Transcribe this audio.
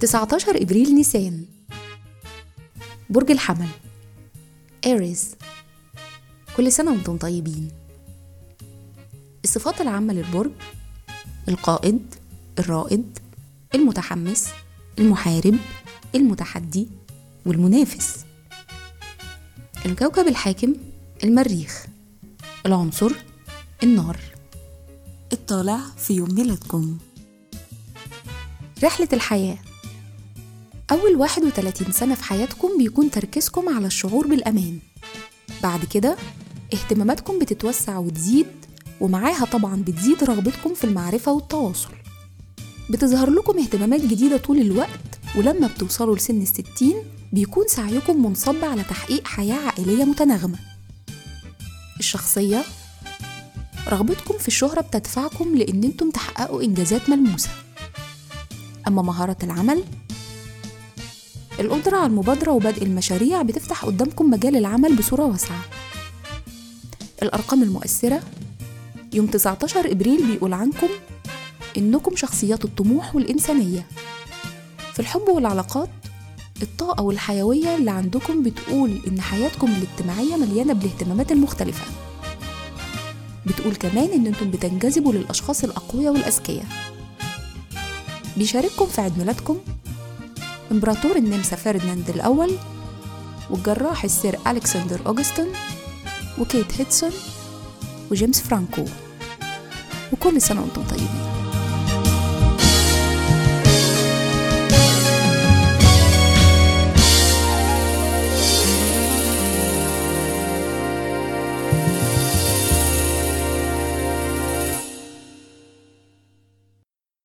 19 إبريل نيسان. برج الحمل. إيريز كل سنة وأنتم طيبين. الصفات العامة للبرج القائد الرائد المتحمس المحارب المتحدي والمنافس. الكوكب الحاكم المريخ. العنصر النار. الطالع في يوم ميلادكم. رحلة الحياة أول 31 سنة في حياتكم بيكون تركيزكم على الشعور بالأمان. بعد كده اهتماماتكم بتتوسع وتزيد ومعاها طبعا بتزيد رغبتكم في المعرفة والتواصل. بتظهر لكم اهتمامات جديدة طول الوقت ولما بتوصلوا لسن الستين بيكون سعيكم منصب على تحقيق حياة عائلية متناغمة. الشخصية رغبتكم في الشهرة بتدفعكم لأن أنتم تحققوا إنجازات ملموسة. أما مهارة العمل القدرة على المبادرة وبدء المشاريع بتفتح قدامكم مجال العمل بصورة واسعة. الأرقام المؤثرة. يوم 19 إبريل بيقول عنكم إنكم شخصيات الطموح والإنسانية. في الحب والعلاقات الطاقة والحيوية اللي عندكم بتقول إن حياتكم الاجتماعية مليانة بالاهتمامات المختلفة. بتقول كمان إن أنتم بتنجذبوا للأشخاص الأقوياء والأذكياء. بيشارككم في عيد ميلادكم. إمبراطور النمسا فرديناند الأول والجراح السير ألكسندر أوغستون وكيت هيدسون وجيمس فرانكو. وكل سنة وأنتم طيبين.